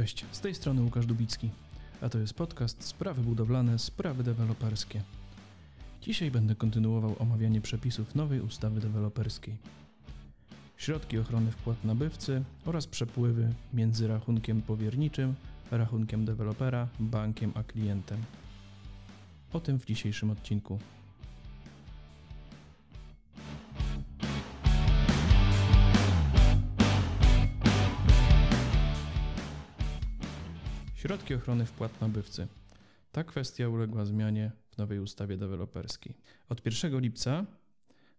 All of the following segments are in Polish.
Cześć, z tej strony Łukasz Dubicki, a to jest podcast Sprawy budowlane, sprawy deweloperskie. Dzisiaj będę kontynuował omawianie przepisów nowej ustawy deweloperskiej. Środki ochrony wpłat nabywcy oraz przepływy między rachunkiem powierniczym, rachunkiem dewelopera, bankiem a klientem. O tym w dzisiejszym odcinku. Środki ochrony wpłat nabywcy. Ta kwestia uległa zmianie w nowej ustawie deweloperskiej. Od 1 lipca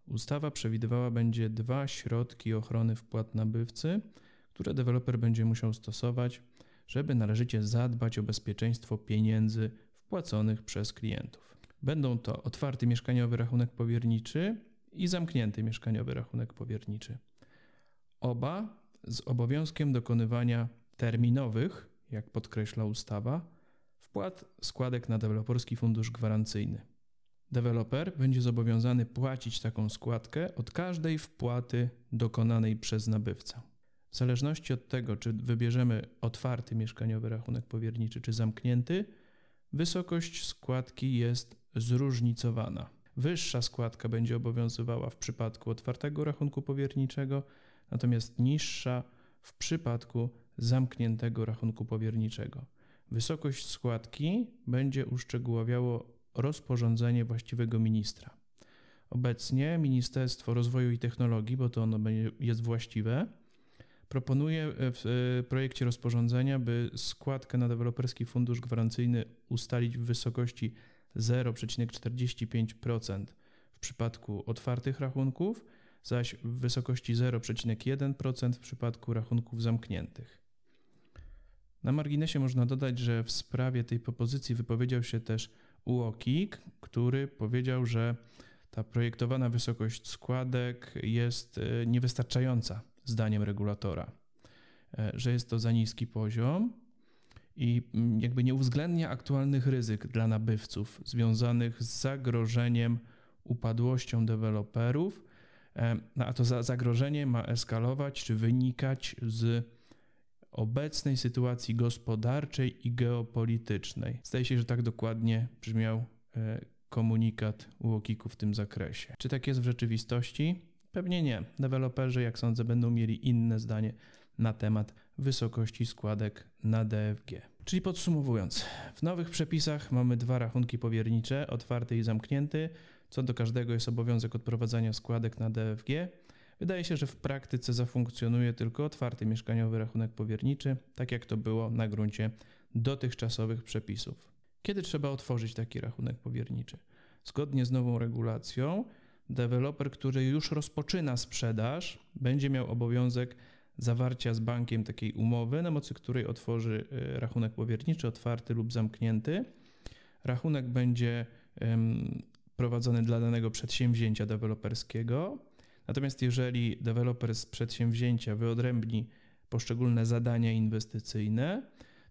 ustawa przewidywała będzie dwa środki ochrony wpłat nabywcy, które deweloper będzie musiał stosować, żeby należycie zadbać o bezpieczeństwo pieniędzy wpłaconych przez klientów. Będą to otwarty mieszkaniowy rachunek powierniczy i zamknięty mieszkaniowy rachunek powierniczy. Oba z obowiązkiem dokonywania terminowych jak podkreśla ustawa, wpłat składek na deweloperski fundusz gwarancyjny. Deweloper będzie zobowiązany płacić taką składkę od każdej wpłaty dokonanej przez nabywcę. W zależności od tego, czy wybierzemy otwarty mieszkaniowy rachunek powierniczy, czy zamknięty, wysokość składki jest zróżnicowana. Wyższa składka będzie obowiązywała w przypadku otwartego rachunku powierniczego, natomiast niższa w przypadku zamkniętego rachunku powierniczego. Wysokość składki będzie uszczegóławiało rozporządzenie właściwego ministra. Obecnie Ministerstwo Rozwoju i Technologii, bo to ono jest właściwe, proponuje w e, projekcie rozporządzenia, by składkę na deweloperski fundusz gwarancyjny ustalić w wysokości 0,45% w przypadku otwartych rachunków, zaś w wysokości 0,1% w przypadku rachunków zamkniętych. Na marginesie można dodać, że w sprawie tej propozycji wypowiedział się też UOKiK, który powiedział, że ta projektowana wysokość składek jest e, niewystarczająca zdaniem regulatora, e, że jest to za niski poziom i mm, jakby nie uwzględnia aktualnych ryzyk dla nabywców związanych z zagrożeniem upadłością deweloperów, e, no, a to zagrożenie ma eskalować czy wynikać z obecnej sytuacji gospodarczej i geopolitycznej. Zdaje się, że tak dokładnie brzmiał e, komunikat UOKiK-u w tym zakresie. Czy tak jest w rzeczywistości? Pewnie nie. Deweloperzy, jak sądzę, będą mieli inne zdanie na temat wysokości składek na DFG. Czyli podsumowując, w nowych przepisach mamy dwa rachunki powiernicze, otwarty i zamknięty. Co do każdego jest obowiązek odprowadzania składek na DFG. Wydaje się, że w praktyce zafunkcjonuje tylko otwarty mieszkaniowy rachunek powierniczy, tak jak to było na gruncie dotychczasowych przepisów. Kiedy trzeba otworzyć taki rachunek powierniczy? Zgodnie z nową regulacją, deweloper, który już rozpoczyna sprzedaż, będzie miał obowiązek zawarcia z bankiem takiej umowy, na mocy której otworzy y, rachunek powierniczy, otwarty lub zamknięty. Rachunek będzie prowadzony dla danego przedsięwzięcia deweloperskiego Natomiast jeżeli deweloper z przedsięwzięcia wyodrębni poszczególne zadania inwestycyjne,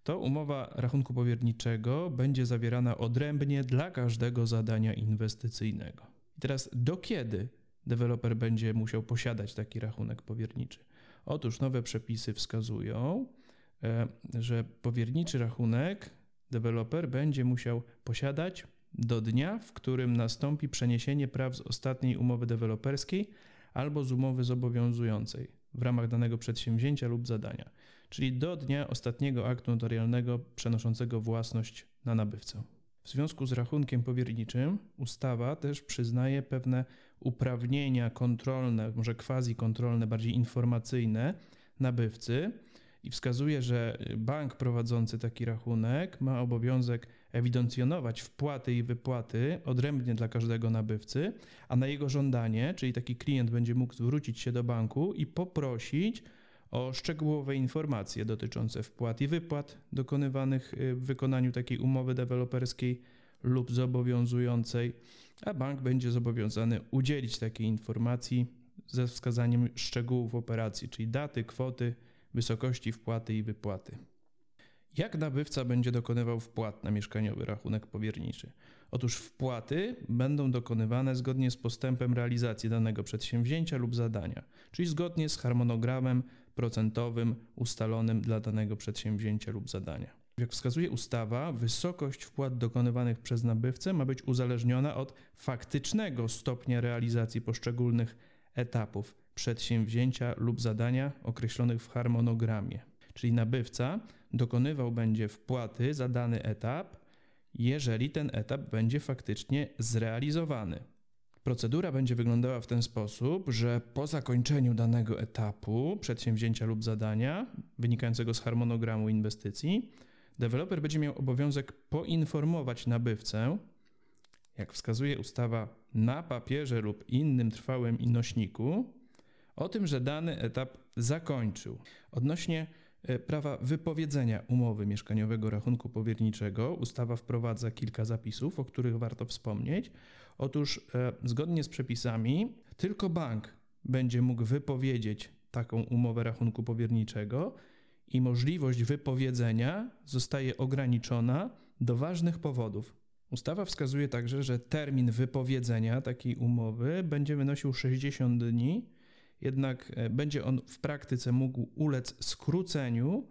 to umowa rachunku powierniczego będzie zawierana odrębnie dla każdego zadania inwestycyjnego. I teraz do kiedy deweloper będzie musiał posiadać taki rachunek powierniczy? Otóż nowe przepisy wskazują, e, że powierniczy rachunek deweloper będzie musiał posiadać do dnia, w którym nastąpi przeniesienie praw z ostatniej umowy deweloperskiej albo z umowy zobowiązującej w ramach danego przedsięwzięcia lub zadania, czyli do dnia ostatniego aktu notarialnego przenoszącego własność na nabywcę. W związku z rachunkiem powierniczym ustawa też przyznaje pewne uprawnienia kontrolne, może quasi kontrolne, bardziej informacyjne nabywcy i wskazuje, że bank prowadzący taki rachunek ma obowiązek ewidencjonować wpłaty i wypłaty odrębnie dla każdego nabywcy, a na jego żądanie, czyli taki klient będzie mógł zwrócić się do banku i poprosić o szczegółowe informacje dotyczące wpłat i wypłat dokonywanych y, w wykonaniu takiej umowy deweloperskiej lub zobowiązującej, a bank będzie zobowiązany udzielić takiej informacji ze wskazaniem szczegółów operacji, czyli daty, kwoty, wysokości wpłaty i wypłaty. Jak nabywca będzie dokonywał wpłat na mieszkaniowy rachunek powierniczy? Otóż wpłaty będą dokonywane zgodnie z postępem realizacji danego przedsięwzięcia lub zadania, czyli zgodnie z harmonogramem procentowym ustalonym dla danego przedsięwzięcia lub zadania. Jak wskazuje ustawa, wysokość wpłat dokonywanych przez nabywcę ma być uzależniona od faktycznego stopnia realizacji poszczególnych etapów przedsięwzięcia lub zadania określonych w harmonogramie. Czyli nabywca dokonywał będzie wpłaty za dany etap, jeżeli ten etap będzie faktycznie zrealizowany. Procedura będzie wyglądała w ten sposób, że po zakończeniu danego etapu przedsięwzięcia lub zadania wynikającego z harmonogramu inwestycji, deweloper będzie miał obowiązek poinformować nabywcę, jak wskazuje ustawa, na papierze lub innym trwałym nośniku, o tym, że dany etap zakończył. Odnośnie prawa wypowiedzenia umowy mieszkaniowego rachunku powierniczego ustawa wprowadza kilka zapisów, o których warto wspomnieć. Otóż e, zgodnie z przepisami tylko bank będzie mógł wypowiedzieć taką umowę rachunku powierniczego i możliwość wypowiedzenia zostaje ograniczona do ważnych powodów. Ustawa wskazuje także, że termin wypowiedzenia takiej umowy będzie wynosił 60 dni, jednak e, będzie on w praktyce mógł ulec skróceniu,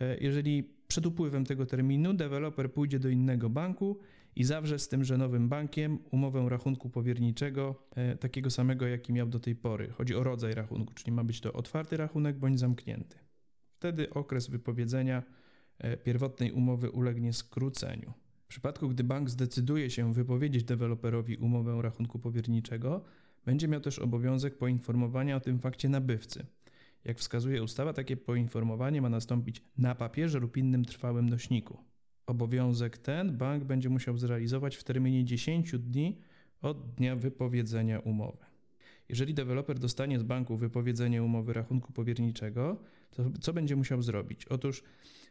e, jeżeli przed upływem tego terminu deweloper pójdzie do innego banku i zawrze z tymże nowym bankiem umowę rachunku powierniczego, e, takiego samego, jaki miał do tej pory. Chodzi o rodzaj rachunku, czyli ma być to otwarty rachunek bądź zamknięty. Wtedy okres wypowiedzenia pierwotnej umowy ulegnie skróceniu. W przypadku, gdy bank zdecyduje się wypowiedzieć deweloperowi umowę rachunku powierniczego, będzie miał też obowiązek poinformowania o tym fakcie nabywcy. Jak wskazuje ustawa, takie poinformowanie ma nastąpić na papierze lub innym trwałym nośniku. Obowiązek ten bank będzie musiał zrealizować w terminie 10 dni od dnia wypowiedzenia umowy. Jeżeli deweloper dostanie z banku wypowiedzenie umowy rachunku powierniczego, to co będzie musiał zrobić? Otóż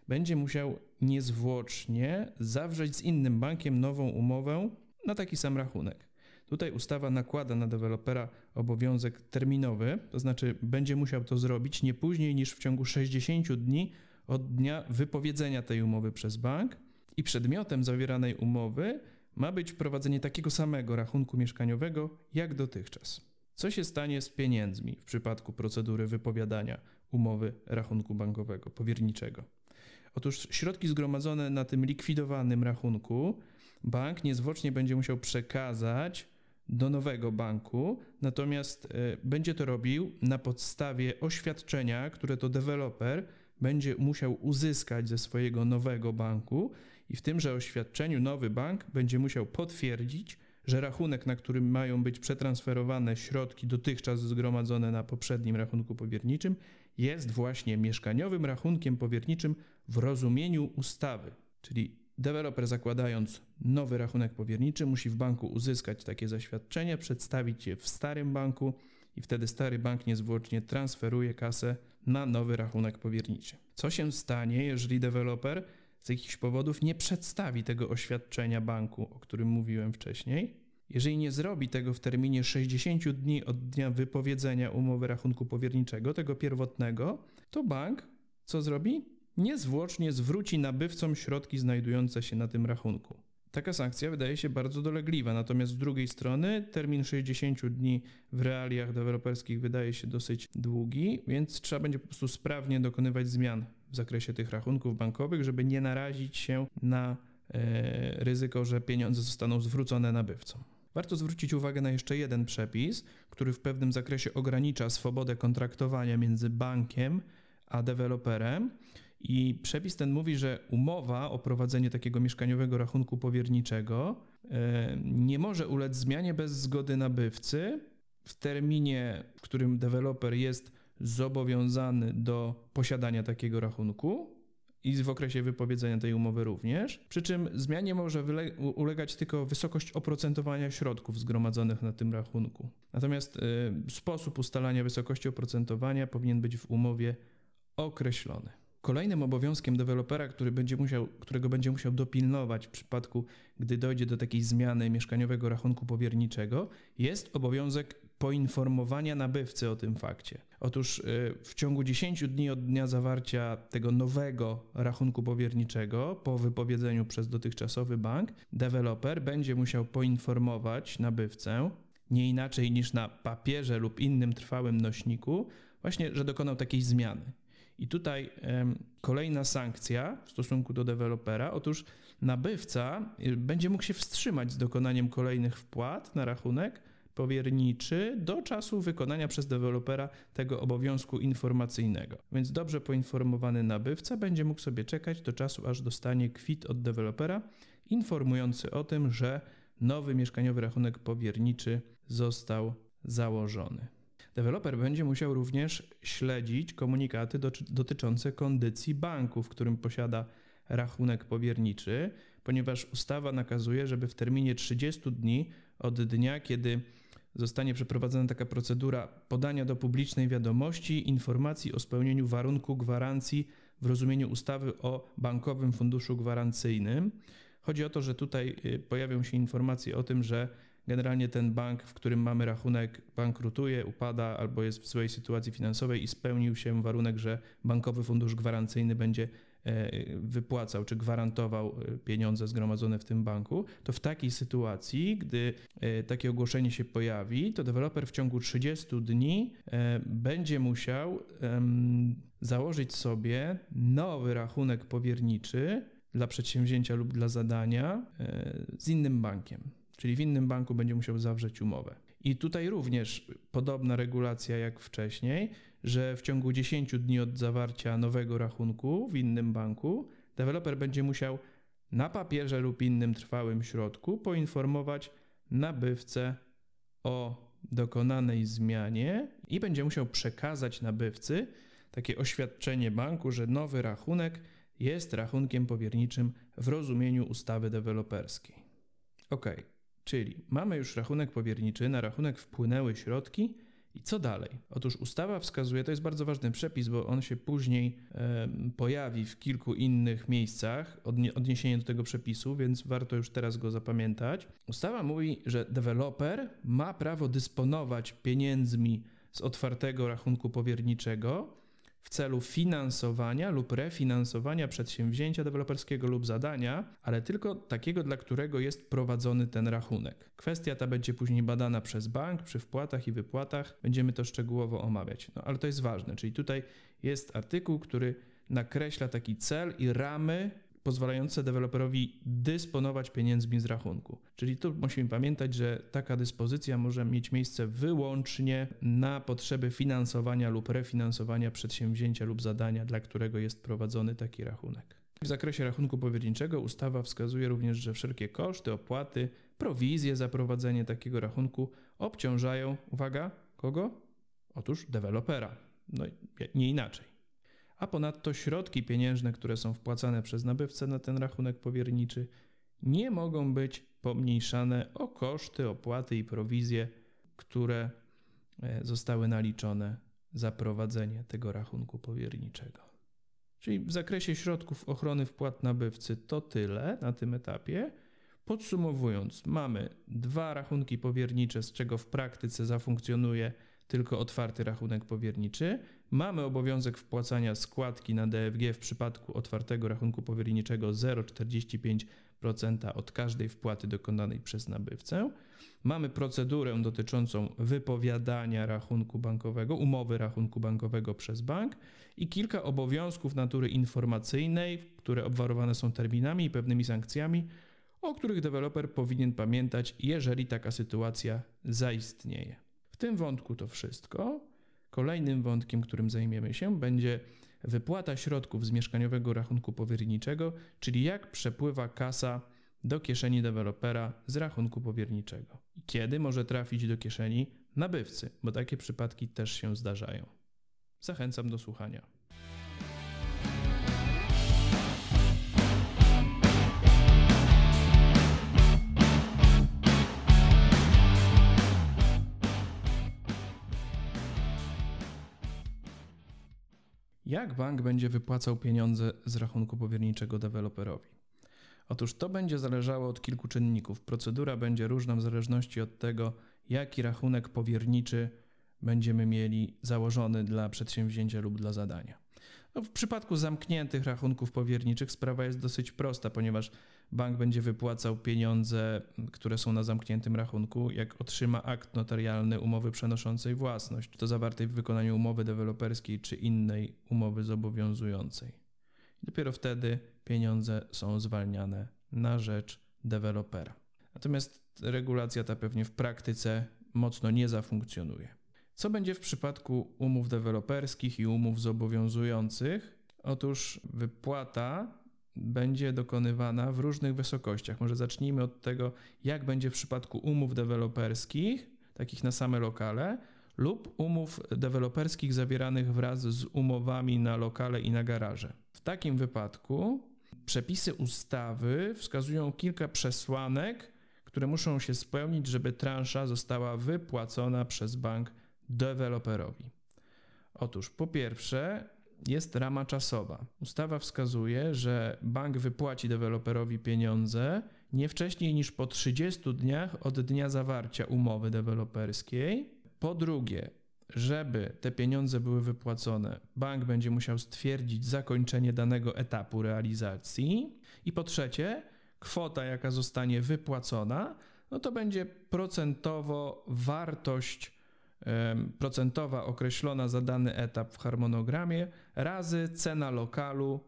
będzie musiał niezwłocznie zawrzeć z innym bankiem nową umowę na taki sam rachunek. Tutaj ustawa nakłada na dewelopera obowiązek terminowy, to znaczy będzie musiał to zrobić nie później niż w ciągu 60 dni od dnia wypowiedzenia tej umowy przez bank i przedmiotem zawieranej umowy ma być prowadzenie takiego samego rachunku mieszkaniowego jak dotychczas. Co się stanie z pieniędzmi w przypadku procedury wypowiadania umowy rachunku bankowego, powierniczego? Otóż środki zgromadzone na tym likwidowanym rachunku bank niezwłocznie będzie musiał przekazać do nowego banku, natomiast e, będzie to robił na podstawie oświadczenia, które to deweloper będzie musiał uzyskać ze swojego nowego banku i w tymże oświadczeniu nowy bank będzie musiał potwierdzić, że rachunek, na którym mają być przetransferowane środki dotychczas zgromadzone na poprzednim rachunku powierniczym, jest właśnie mieszkaniowym rachunkiem powierniczym w rozumieniu ustawy. Czyli deweloper zakładając nowy rachunek powierniczy musi w banku uzyskać takie zaświadczenie, przedstawić je w starym banku i wtedy stary bank niezwłocznie transferuje kasę na nowy rachunek powierniczy. Co się stanie, jeżeli deweloper z jakichś powodów nie przedstawi tego oświadczenia banku, o którym mówiłem wcześniej? Jeżeli nie zrobi tego w terminie 60 dni od dnia wypowiedzenia umowy rachunku powierniczego, tego pierwotnego, to bank co zrobi? Niezwłocznie zwróci nabywcom środki znajdujące się na tym rachunku. Taka sankcja wydaje się bardzo dolegliwa, natomiast z drugiej strony termin 60 dni w realiach deweloperskich wydaje się dosyć długi, więc trzeba będzie po prostu sprawnie dokonywać zmian w zakresie tych rachunków bankowych, żeby nie narazić się na e, ryzyko, że pieniądze zostaną zwrócone nabywcom. Warto zwrócić uwagę na jeszcze jeden przepis, który w pewnym zakresie ogranicza swobodę kontraktowania między bankiem a deweloperem. I przepis ten mówi, że umowa o prowadzenie takiego mieszkaniowego rachunku powierniczego e, nie może ulec zmianie bez zgody nabywcy w terminie, w którym deweloper jest zobowiązany do posiadania takiego rachunku i w okresie wypowiedzenia tej umowy również. Przy czym zmianie może ulegać tylko wysokość oprocentowania środków zgromadzonych na tym rachunku. Natomiast y, sposób ustalania wysokości oprocentowania powinien być w umowie określony. Kolejnym obowiązkiem dewelopera, który będzie musiał, którego będzie musiał dopilnować w przypadku, gdy dojdzie do takiej zmiany mieszkaniowego rachunku powierniczego, jest obowiązek poinformowania nabywcy o tym fakcie. Otóż y, w ciągu 10 dni od dnia zawarcia tego nowego rachunku powierniczego po wypowiedzeniu przez dotychczasowy bank, deweloper będzie musiał poinformować nabywcę nie inaczej niż na papierze lub innym trwałym nośniku właśnie, że dokonał takiej zmiany. I tutaj kolejna sankcja w stosunku do dewelopera. Otóż nabywca y, będzie mógł się wstrzymać z dokonaniem kolejnych wpłat na rachunek powierniczy do czasu wykonania przez dewelopera tego obowiązku informacyjnego. Więc dobrze poinformowany nabywca będzie mógł sobie czekać do czasu, aż dostanie kwit od dewelopera informujący o tym, że nowy mieszkaniowy rachunek powierniczy został założony. Deweloper będzie musiał również śledzić komunikaty dotyczące kondycji banku, w którym posiada rachunek powierniczy, ponieważ ustawa nakazuje, żeby w terminie 30 dni od dnia, kiedy zostanie przeprowadzona taka procedura podania do publicznej wiadomości informacji o spełnieniu warunku gwarancji w rozumieniu ustawy o Bankowym Funduszu Gwarancyjnym. Chodzi o to, że tutaj y, pojawią się informacje o tym, że generalnie ten bank, w którym mamy rachunek, bankrutuje, upada albo jest w złej sytuacji finansowej i spełnił się warunek, że Bankowy Fundusz Gwarancyjny będzie e, wypłacał czy gwarantował e, pieniądze zgromadzone w tym banku, to w takiej sytuacji, gdy e, takie ogłoszenie się pojawi, to deweloper w ciągu 30 dni będzie musiał założyć sobie nowy rachunek powierniczy dla przedsięwzięcia lub dla zadania z innym bankiem czyli w innym banku będzie musiał zawrzeć umowę. I tutaj również podobna regulacja jak wcześniej, że w ciągu 10 dni od zawarcia nowego rachunku w innym banku deweloper będzie musiał na papierze lub innym trwałym środku poinformować nabywcę o dokonanej zmianie i będzie musiał przekazać nabywcy takie oświadczenie banku, że nowy rachunek jest rachunkiem powierniczym w rozumieniu ustawy deweloperskiej. OK, Czyli mamy już rachunek powierniczy, na rachunek wpłynęły środki i co dalej? Otóż ustawa wskazuje, to jest bardzo ważny przepis, bo on się później pojawi w kilku innych miejscach, odnie, odniesienie do tego przepisu, więc warto już teraz go zapamiętać. Ustawa mówi, że deweloper ma prawo dysponować pieniędzmi z otwartego rachunku powierniczego w celu finansowania lub refinansowania przedsięwzięcia deweloperskiego lub zadania, ale tylko takiego, dla którego jest prowadzony ten rachunek. Kwestia ta będzie później badana przez bank przy wpłatach i wypłatach. Będziemy to szczegółowo omawiać. No ale to jest ważne, czyli tutaj jest artykuł, który nakreśla taki cel i ramy pozwalające deweloperowi dysponować pieniędzmi z rachunku. Czyli tu musimy pamiętać, że taka dyspozycja może mieć miejsce wyłącznie na potrzeby finansowania lub refinansowania przedsięwzięcia lub zadania, dla którego jest prowadzony taki rachunek. W zakresie rachunku powierniczego ustawa wskazuje również, że wszelkie koszty, opłaty, prowizje za prowadzenie takiego rachunku obciążają, uwaga, kogo? Otóż dewelopera. No nie inaczej a ponadto środki pieniężne, które są wpłacane przez nabywcę na ten rachunek powierniczy, nie mogą być pomniejszane o koszty, opłaty i prowizje, które e, zostały naliczone za prowadzenie tego rachunku powierniczego. Czyli w zakresie środków ochrony wpłat nabywcy to tyle na tym etapie. Podsumowując, mamy dwa rachunki powiernicze, z czego w praktyce zafunkcjonuje tylko otwarty rachunek powierniczy. Mamy obowiązek wpłacania składki na DFG w przypadku otwartego rachunku powierniczego 0,45% od każdej wpłaty dokonanej przez nabywcę. Mamy procedurę dotyczącą wypowiadania rachunku bankowego, umowy rachunku bankowego przez bank i kilka obowiązków natury informacyjnej, które obwarowane są terminami i pewnymi sankcjami, o których deweloper powinien pamiętać, jeżeli taka sytuacja zaistnieje. W tym wątku to wszystko. Kolejnym wątkiem, którym zajmiemy się, będzie wypłata środków z mieszkaniowego rachunku powierniczego, czyli jak przepływa kasa do kieszeni dewelopera z rachunku powierniczego. I kiedy może trafić do kieszeni nabywcy, bo takie przypadki też się zdarzają. Zachęcam do słuchania. Jak bank będzie wypłacał pieniądze z rachunku powierniczego deweloperowi? Otóż to będzie zależało od kilku czynników. Procedura będzie różna w zależności od tego, jaki rachunek powierniczy będziemy mieli założony dla przedsięwzięcia lub dla zadania. No w przypadku zamkniętych rachunków powierniczych sprawa jest dosyć prosta, ponieważ bank będzie wypłacał pieniądze, które są na zamkniętym rachunku, jak otrzyma akt notarialny umowy przenoszącej własność, czy to zawartej w wykonaniu umowy deweloperskiej, czy innej umowy zobowiązującej. Dopiero wtedy pieniądze są zwalniane na rzecz dewelopera. Natomiast regulacja ta pewnie w praktyce mocno nie zafunkcjonuje. Co będzie w przypadku umów deweloperskich i umów zobowiązujących? Otóż wypłata będzie dokonywana w różnych wysokościach. Może zacznijmy od tego, jak będzie w przypadku umów deweloperskich, takich na same lokale, lub umów deweloperskich zawieranych wraz z umowami na lokale i na garaże. W takim wypadku przepisy ustawy wskazują kilka przesłanek, które muszą się spełnić, żeby transza została wypłacona przez bank deweloperowi. Otóż po pierwsze, jest rama czasowa. Ustawa wskazuje, że bank wypłaci deweloperowi pieniądze nie wcześniej niż po 30 dniach od dnia zawarcia umowy deweloperskiej. Po drugie, żeby te pieniądze były wypłacone, bank będzie musiał stwierdzić zakończenie danego etapu realizacji. I po trzecie, kwota, jaka zostanie wypłacona, no to będzie procentowo wartość procentowa określona za dany etap w harmonogramie razy cena lokalu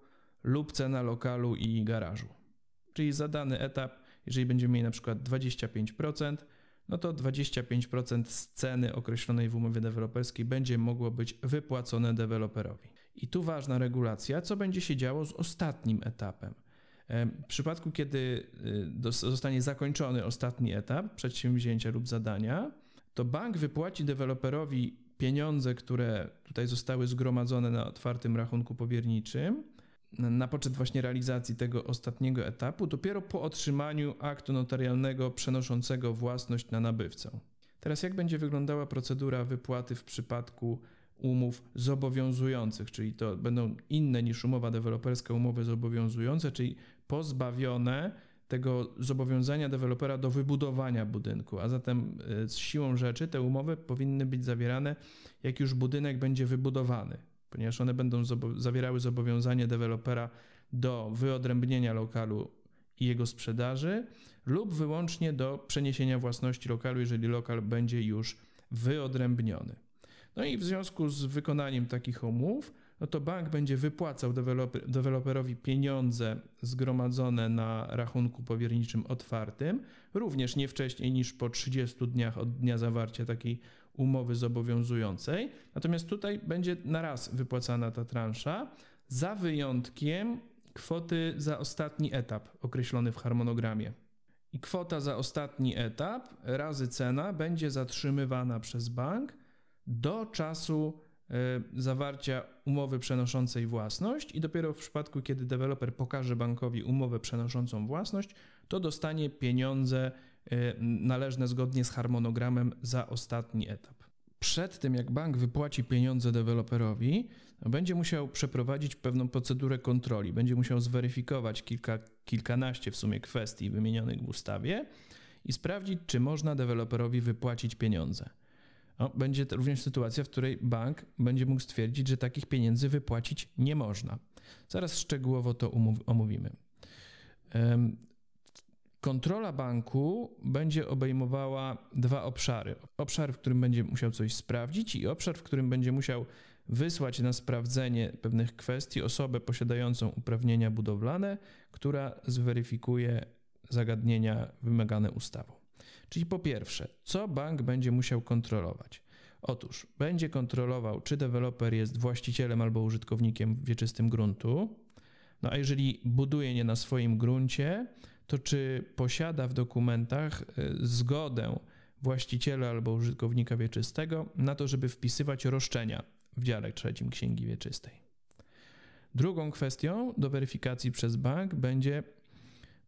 lub cena lokalu i garażu. Czyli za dany etap, jeżeli będziemy mieli na przykład 25%, no to 25% z ceny określonej w umowie deweloperskiej będzie mogło być wypłacone deweloperowi. I tu ważna regulacja, co będzie się działo z ostatnim etapem. W przypadku, kiedy y, zostanie zakończony ostatni etap przedsięwzięcia lub zadania, to bank wypłaci deweloperowi pieniądze, które tutaj zostały zgromadzone na otwartym rachunku powierniczym, na poczet właśnie realizacji tego ostatniego etapu, dopiero po otrzymaniu aktu notarialnego przenoszącego własność na nabywcę. Teraz jak będzie wyglądała procedura wypłaty w przypadku umów zobowiązujących, czyli to będą inne niż umowa deweloperska, umowy zobowiązujące, czyli pozbawione tego zobowiązania dewelopera do wybudowania budynku, a zatem e, z siłą rzeczy te umowy powinny być zawierane, jak już budynek będzie wybudowany, ponieważ one będą zawierały zobowiązanie dewelopera do wyodrębnienia lokalu i jego sprzedaży lub wyłącznie do przeniesienia własności lokalu, jeżeli lokal będzie już wyodrębniony. No i w związku z wykonaniem takich umów no to bank będzie wypłacał deweloper, deweloperowi pieniądze zgromadzone na rachunku powierniczym otwartym, również nie wcześniej niż po 30 dniach od dnia zawarcia takiej umowy zobowiązującej. Natomiast tutaj będzie na raz wypłacana ta transza, za wyjątkiem kwoty za ostatni etap określony w harmonogramie. I kwota za ostatni etap razy cena będzie zatrzymywana przez bank do czasu zawarcia umowy przenoszącej własność i dopiero w przypadku, kiedy deweloper pokaże bankowi umowę przenoszącą własność, to dostanie pieniądze e, należne zgodnie z harmonogramem za ostatni etap. Przed tym, jak bank wypłaci pieniądze deweloperowi, będzie musiał przeprowadzić pewną procedurę kontroli. Będzie musiał zweryfikować kilka, kilkanaście w sumie kwestii wymienionych w ustawie i sprawdzić, czy można deweloperowi wypłacić pieniądze no, będzie również sytuacja, w której bank będzie mógł stwierdzić, że takich pieniędzy wypłacić nie można. Zaraz szczegółowo to omówimy. Kontrola banku będzie obejmowała dwa obszary. Obszar, w którym będzie musiał coś sprawdzić, i obszar, w którym będzie musiał wysłać na sprawdzenie pewnych kwestii osobę posiadającą uprawnienia budowlane, która zweryfikuje zagadnienia wymagane ustawą. Czyli po pierwsze, co bank będzie musiał kontrolować? Otóż będzie kontrolował, czy deweloper jest właścicielem albo użytkownikiem wieczystym gruntu. No a jeżeli buduje nie na swoim gruncie, to czy posiada w dokumentach y, zgodę właściciela albo użytkownika wieczystego na to, żeby wpisywać roszczenia w dziale trzecim Księgi Wieczystej. Drugą kwestią do weryfikacji przez bank będzie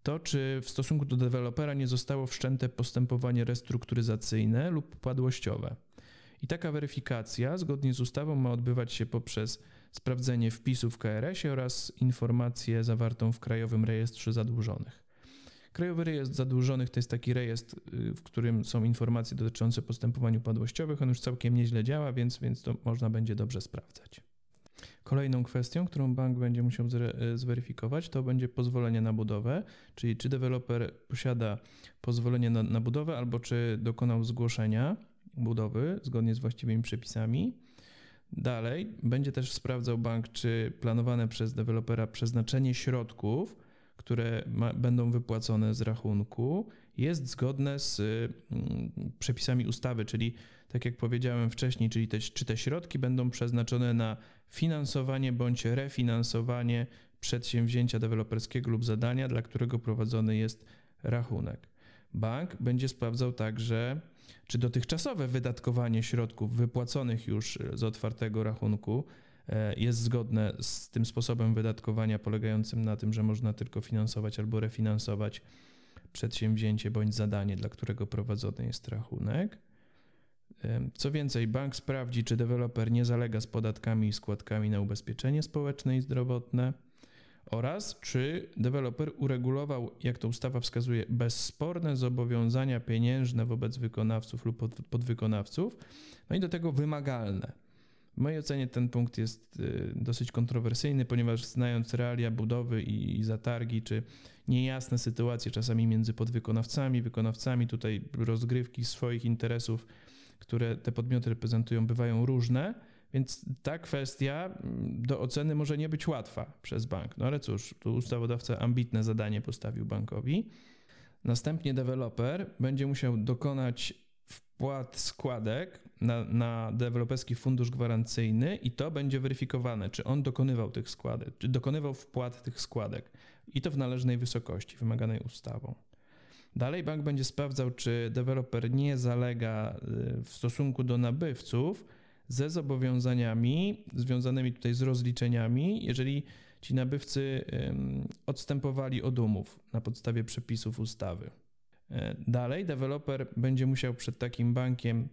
to, czy w stosunku do dewelopera nie zostało wszczęte postępowanie restrukturyzacyjne lub upadłościowe. I taka weryfikacja, zgodnie z ustawą, ma odbywać się poprzez sprawdzenie wpisów w KRS-ie oraz informację zawartą w Krajowym Rejestrze Zadłużonych. Krajowy Rejestr Zadłużonych to jest taki rejestr, y, w którym są informacje dotyczące postępowań upadłościowych. On już całkiem nieźle działa, więc, więc to można będzie dobrze sprawdzać. Kolejną kwestią, którą bank będzie musiał zweryfikować, to będzie pozwolenie na budowę, czyli czy deweloper posiada pozwolenie na, na budowę, albo czy dokonał zgłoszenia budowy zgodnie z właściwymi przepisami. Dalej będzie też sprawdzał bank, czy planowane przez dewelopera przeznaczenie środków, które ma, będą wypłacone z rachunku, jest zgodne z mm, przepisami ustawy, czyli tak jak powiedziałem wcześniej, czyli te, czy te środki będą przeznaczone na finansowanie bądź refinansowanie przedsięwzięcia deweloperskiego lub zadania, dla którego prowadzony jest rachunek. Bank będzie sprawdzał także, czy dotychczasowe wydatkowanie środków wypłaconych już z otwartego rachunku e, jest zgodne z tym sposobem wydatkowania polegającym na tym, że można tylko finansować albo refinansować przedsięwzięcie bądź zadanie, dla którego prowadzony jest rachunek. Co więcej, bank sprawdzi, czy deweloper nie zalega z podatkami i składkami na ubezpieczenie społeczne i zdrowotne oraz czy deweloper uregulował, jak to ustawa wskazuje, bezsporne zobowiązania pieniężne wobec wykonawców lub podwykonawców, no i do tego wymagalne. W mojej ocenie ten punkt jest y, dosyć kontrowersyjny, ponieważ znając realia budowy i zatargi, czy niejasne sytuacje czasami między podwykonawcami, wykonawcami, tutaj rozgrywki swoich interesów, które te podmioty reprezentują, bywają różne więc ta kwestia mm, do oceny może nie być łatwa przez bank. No ale cóż, tu ustawodawca ambitne zadanie postawił bankowi. Następnie deweloper będzie musiał dokonać wpłat składek na, na deweloperski fundusz gwarancyjny i to będzie weryfikowane, czy on dokonywał tych składek, czy dokonywał wpłat tych składek i to w należnej wysokości wymaganej ustawą. Dalej bank będzie sprawdzał, czy deweloper nie zalega y, w stosunku do nabywców, ze zobowiązaniami związanymi tutaj z rozliczeniami, jeżeli ci nabywcy odstępowali od umów na podstawie przepisów ustawy. E, dalej, deweloper będzie musiał przed takim bankiem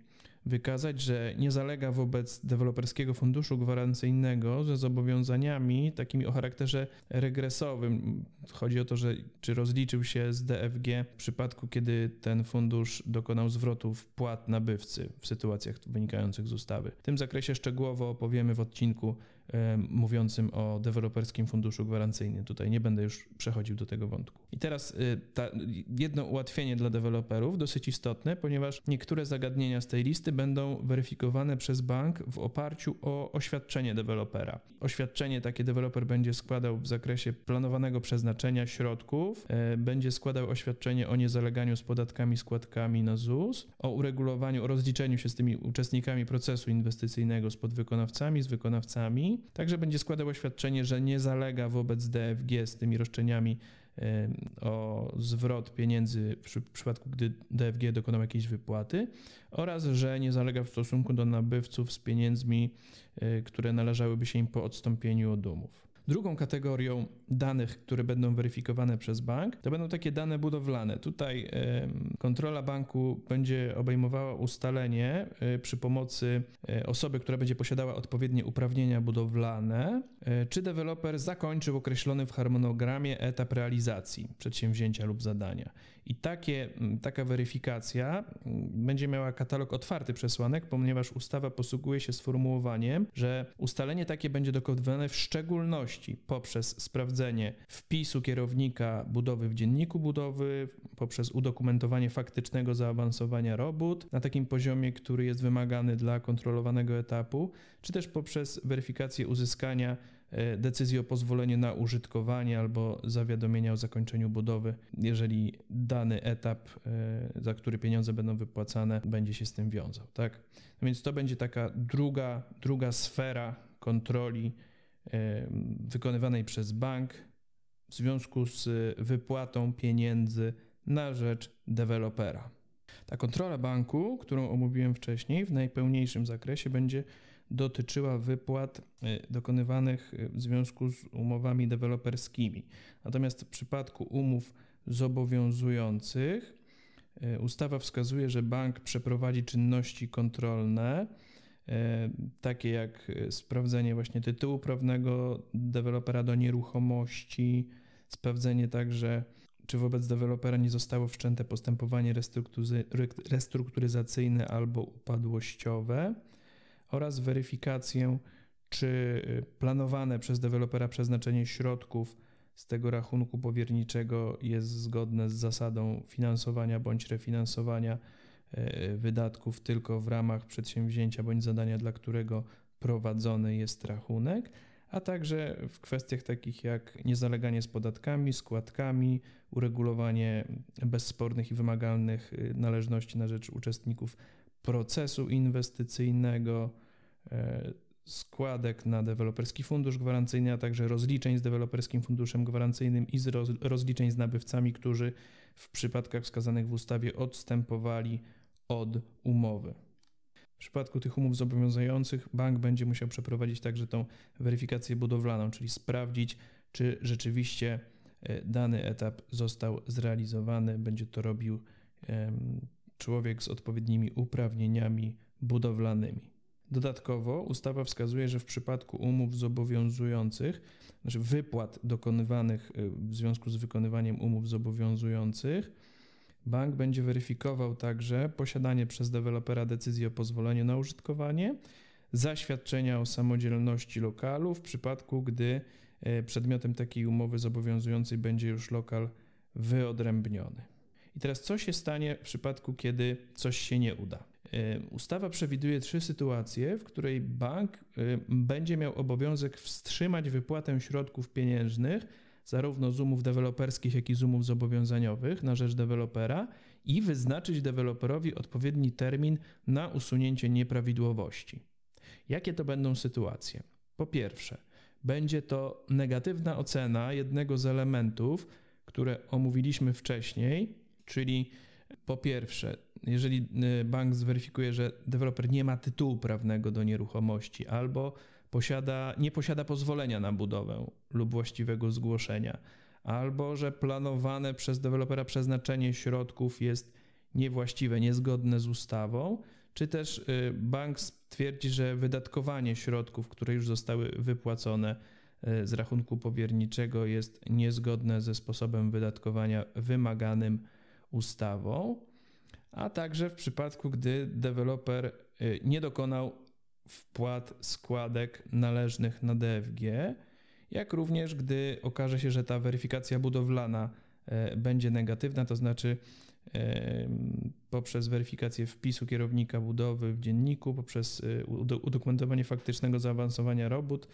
wykazać, że nie zalega wobec deweloperskiego funduszu gwarancyjnego ze zobowiązaniami takimi o charakterze regresowym. Chodzi o to, że czy rozliczył się z DFG w przypadku, kiedy ten fundusz dokonał zwrotu wpłat nabywcy w sytuacjach wynikających z ustawy. W tym zakresie szczegółowo opowiemy w odcinku mówiącym o deweloperskim funduszu gwarancyjnym. Tutaj nie będę już przechodził do tego wątku. I teraz y, ta, jedno ułatwienie dla deweloperów, dosyć istotne, ponieważ niektóre zagadnienia z tej listy będą weryfikowane przez bank w oparciu o oświadczenie dewelopera. Oświadczenie takie deweloper będzie składał w zakresie planowanego przeznaczenia środków, e, będzie składał oświadczenie o niezaleganiu z podatkami, składkami na ZUS, o uregulowaniu, o rozliczeniu się z tymi uczestnikami procesu inwestycyjnego, z podwykonawcami, z wykonawcami, Także będzie składał oświadczenie, że nie zalega wobec DFG z tymi roszczeniami o zwrot pieniędzy w przypadku, gdy DFG dokonał jakiejś wypłaty oraz, że nie zalega w stosunku do nabywców z pieniędzmi, e, które należałyby się im po odstąpieniu od umów. Drugą kategorią danych, które będą weryfikowane przez bank, to będą takie dane budowlane. Tutaj kontrola banku będzie obejmowała ustalenie e, przy pomocy e, osoby, która będzie posiadała odpowiednie uprawnienia budowlane, e, czy deweloper zakończył określony w harmonogramie etap realizacji przedsięwzięcia lub zadania. I takie, taka weryfikacja będzie miała katalog otwarty przesłanek, ponieważ ustawa posługuje się sformułowaniem, że ustalenie takie będzie dokonywane w szczególności poprzez sprawdzenie wpisu kierownika budowy w dzienniku budowy, poprzez udokumentowanie faktycznego zaawansowania robót na takim poziomie, który jest wymagany dla kontrolowanego etapu, czy też poprzez weryfikację uzyskania decyzji o pozwoleniu na użytkowanie albo zawiadomienia o zakończeniu budowy, jeżeli dany etap, e, za który pieniądze będą wypłacane, będzie się z tym wiązał. Tak? No więc to będzie taka druga, druga sfera kontroli e, wykonywanej przez bank w związku z wypłatą pieniędzy na rzecz dewelopera. Ta kontrola banku, którą omówiłem wcześniej, w najpełniejszym zakresie będzie dotyczyła wypłat y, dokonywanych y, w związku z umowami deweloperskimi. Natomiast w przypadku umów zobowiązujących y, ustawa wskazuje, że bank przeprowadzi czynności kontrolne, takie jak sprawdzenie właśnie tytułu prawnego dewelopera do nieruchomości, sprawdzenie także, czy wobec dewelopera nie zostało wszczęte postępowanie restrukturyzacyjne albo upadłościowe oraz weryfikację czy y, planowane przez dewelopera przeznaczenie środków z tego rachunku powierniczego jest zgodne z zasadą finansowania bądź refinansowania y, wydatków tylko w ramach przedsięwzięcia bądź zadania, dla którego prowadzony jest rachunek, a także w kwestiach takich jak niezaleganie z podatkami, składkami, uregulowanie bezspornych i wymagalnych y, należności na rzecz uczestników procesu inwestycyjnego, e, składek na deweloperski fundusz gwarancyjny, a także rozliczeń z deweloperskim funduszem gwarancyjnym i z rozliczeń z nabywcami, którzy w przypadkach wskazanych w ustawie odstępowali od umowy. W przypadku tych umów zobowiązujących bank będzie musiał przeprowadzić także tą weryfikację budowlaną, czyli sprawdzić, czy rzeczywiście e, dany etap został zrealizowany. Będzie to robił człowiek z odpowiednimi uprawnieniami budowlanymi. Dodatkowo ustawa wskazuje, że w przypadku umów zobowiązujących, znaczy wypłat dokonywanych y, w związku z wykonywaniem umów zobowiązujących, bank będzie weryfikował także posiadanie przez dewelopera decyzji o pozwoleniu na użytkowanie, zaświadczenia o samodzielności lokalu w przypadku, gdy y, przedmiotem takiej umowy zobowiązującej będzie już lokal wyodrębniony. I teraz co się stanie w przypadku, kiedy coś się nie uda? Ustawa przewiduje trzy sytuacje, w której bank będzie miał obowiązek wstrzymać wypłatę środków pieniężnych zarówno z umów deweloperskich, jak i z umów zobowiązaniowych na rzecz dewelopera i wyznaczyć deweloperowi odpowiedni termin na usunięcie nieprawidłowości. Jakie to będą sytuacje? Po pierwsze, będzie to negatywna ocena jednego z elementów, które omówiliśmy wcześniej, czyli po pierwsze, jeżeli y, bank zweryfikuje, że deweloper nie ma tytułu prawnego do nieruchomości albo posiada, nie posiada pozwolenia na budowę lub właściwego zgłoszenia, albo że planowane przez dewelopera przeznaczenie środków jest niewłaściwe, niezgodne z ustawą, czy też y, bank stwierdzi, że wydatkowanie środków, które już zostały wypłacone y, z rachunku powierniczego, jest niezgodne ze sposobem wydatkowania wymaganym ustawą, a także w przypadku, gdy deweloper y, nie dokonał wpłat składek należnych na DFG, jak również gdy okaże się, że ta weryfikacja budowlana y, będzie negatywna, to znaczy y, poprzez weryfikację wpisu kierownika budowy w dzienniku, poprzez udokumentowanie faktycznego zaawansowania robót,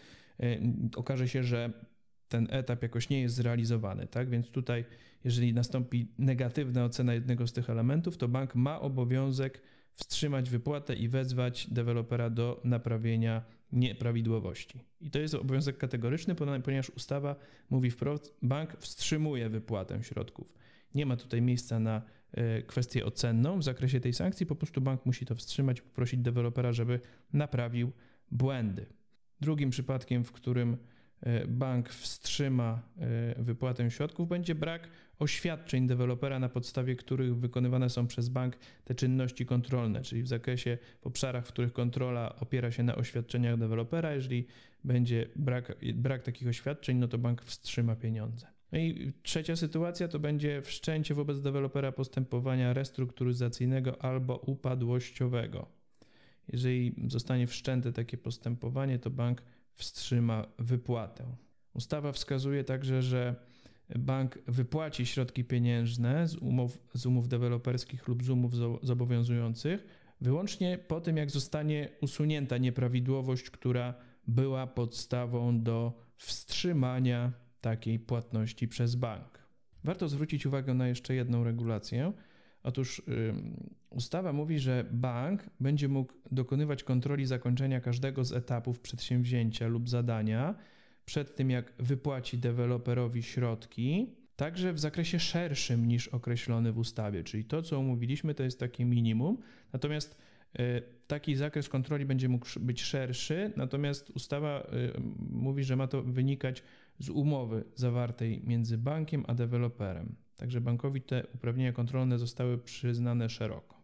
okaże się, że ten etap jakoś nie jest zrealizowany, tak? Więc tutaj, jeżeli nastąpi negatywna ocena jednego z tych elementów, to bank ma obowiązek wstrzymać wypłatę i wezwać dewelopera do naprawienia nieprawidłowości. I to jest obowiązek kategoryczny, ponieważ ustawa mówi wprost, bank wstrzymuje wypłatę środków. Nie ma tutaj miejsca na e, kwestię ocenną w zakresie tej sankcji, po prostu bank musi to wstrzymać, poprosić dewelopera, żeby naprawił błędy. Drugim przypadkiem, w którym bank wstrzyma e, wypłatę środków, będzie brak oświadczeń dewelopera, na podstawie których wykonywane są przez bank te czynności kontrolne, czyli w zakresie, w obszarach, w których kontrola opiera się na oświadczeniach dewelopera. Jeżeli będzie brak, brak takich oświadczeń, no to bank wstrzyma pieniądze. No i trzecia sytuacja to będzie wszczęcie wobec dewelopera postępowania restrukturyzacyjnego albo upadłościowego. Jeżeli zostanie wszczęte takie postępowanie, to bank wstrzyma wypłatę. Ustawa wskazuje także, że bank wypłaci środki pieniężne z umów, z umów deweloperskich lub z umów zobowiązujących wyłącznie po tym, jak zostanie usunięta nieprawidłowość, która była podstawą do wstrzymania takiej płatności przez bank. Warto zwrócić uwagę na jeszcze jedną regulację. Otóż ustawa mówi, że bank będzie mógł dokonywać kontroli zakończenia każdego z etapów przedsięwzięcia lub zadania przed tym, jak wypłaci deweloperowi środki, także w zakresie szerszym niż określony w ustawie. Czyli to, co omówiliśmy, to jest takie minimum. Natomiast y, taki zakres kontroli będzie mógł być szerszy, natomiast ustawa y, mówi, że ma to wynikać z umowy zawartej między bankiem a deweloperem. Także bankowi te uprawnienia kontrolne zostały przyznane szeroko.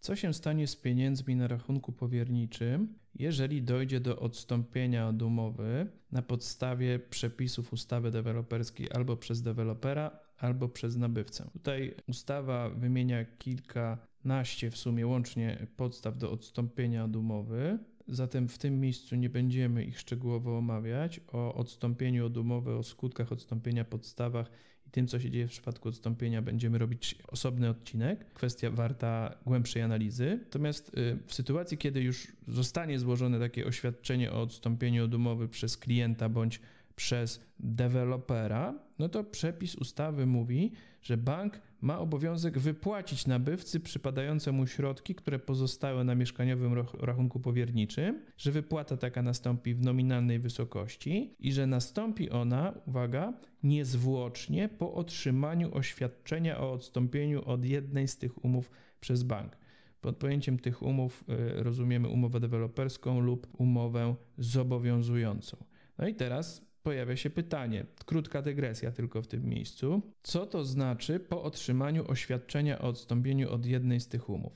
Co się stanie z pieniędzmi na rachunku powierniczym, jeżeli dojdzie do odstąpienia od umowy na podstawie przepisów ustawy deweloperskiej albo przez dewelopera, albo przez nabywcę? Tutaj ustawa wymienia kilkanaście w sumie łącznie podstaw do odstąpienia od umowy. Zatem w tym miejscu nie będziemy ich szczegółowo omawiać. O odstąpieniu od umowy, o skutkach odstąpienia, podstawach i tym, co się dzieje w przypadku odstąpienia, będziemy robić osobny odcinek. Kwestia warta głębszej analizy. Natomiast y, w sytuacji, kiedy już zostanie złożone takie oświadczenie o odstąpieniu od umowy przez klienta bądź przez dewelopera, no to przepis ustawy mówi, że bank ma obowiązek wypłacić nabywcy przypadające mu środki, które pozostały na mieszkaniowym rachunku powierniczym, że wypłata taka nastąpi w nominalnej wysokości i że nastąpi ona, uwaga, niezwłocznie po otrzymaniu oświadczenia o odstąpieniu od jednej z tych umów przez bank. Pod pojęciem tych umów y, rozumiemy umowę deweloperską lub umowę zobowiązującą. No i teraz pojawia się pytanie, krótka dygresja tylko w tym miejscu. Co to znaczy po otrzymaniu oświadczenia o odstąpieniu od jednej z tych umów?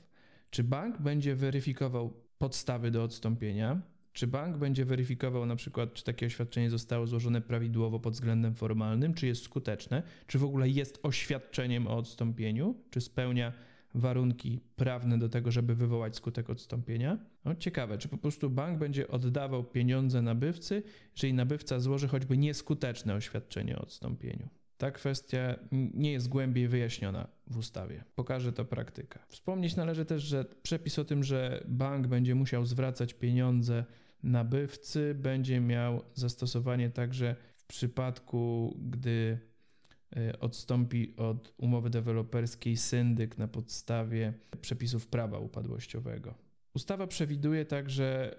Czy bank będzie weryfikował podstawy do odstąpienia? Czy bank będzie weryfikował na przykład, czy takie oświadczenie zostało złożone prawidłowo pod względem formalnym, czy jest skuteczne, czy w ogóle jest oświadczeniem o odstąpieniu, czy spełnia warunki prawne do tego, żeby wywołać skutek odstąpienia. No, ciekawe, czy po prostu bank będzie oddawał pieniądze nabywcy, jeżeli nabywca złoży choćby nieskuteczne oświadczenie o odstąpieniu. Ta kwestia nie jest głębiej wyjaśniona w ustawie. Pokaże to praktyka. Wspomnieć należy też, że przepis o tym, że bank będzie musiał zwracać pieniądze nabywcy, będzie miał zastosowanie także w przypadku, gdy odstąpi od umowy deweloperskiej syndyk na podstawie przepisów prawa upadłościowego. Ustawa przewiduje także,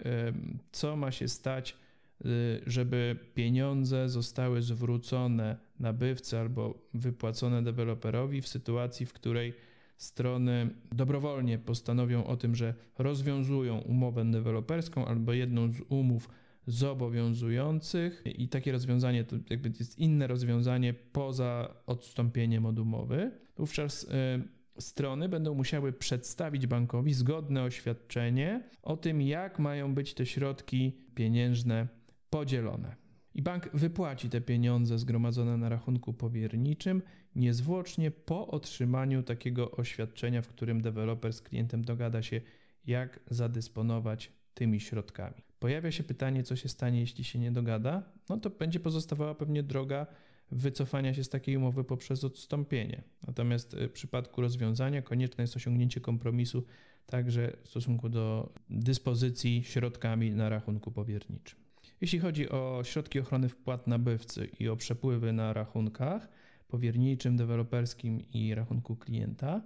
co ma się stać, e, żeby pieniądze zostały zwrócone nabywcy albo wypłacone deweloperowi w sytuacji, w której strony dobrowolnie postanowią o tym, że rozwiązują umowę deweloperską albo jedną z umów zobowiązujących i takie rozwiązanie to jakby jest inne rozwiązanie poza odstąpieniem od umowy. Wówczas y, strony będą musiały przedstawić bankowi zgodne oświadczenie o tym, jak mają być te środki pieniężne podzielone. I bank wypłaci te pieniądze zgromadzone na rachunku powierniczym niezwłocznie po otrzymaniu takiego oświadczenia, w którym deweloper z klientem dogada się, jak zadysponować tymi środkami. Pojawia się pytanie, co się stanie, jeśli się nie dogada, no to będzie pozostawała pewnie droga wycofania się z takiej umowy poprzez odstąpienie. Natomiast w przypadku rozwiązania konieczne jest osiągnięcie kompromisu także w stosunku do dyspozycji środkami na rachunku powierniczym. Jeśli chodzi o środki ochrony wpłat nabywcy i o przepływy na rachunkach powierniczym, deweloperskim i rachunku klienta,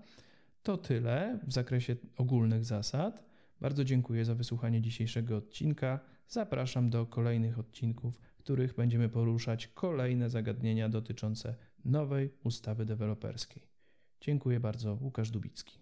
to tyle w zakresie ogólnych zasad. Bardzo dziękuję za wysłuchanie dzisiejszego odcinka. Zapraszam do kolejnych odcinków, w których będziemy poruszać kolejne zagadnienia dotyczące nowej ustawy deweloperskiej. Dziękuję bardzo, Łukasz Dubicki.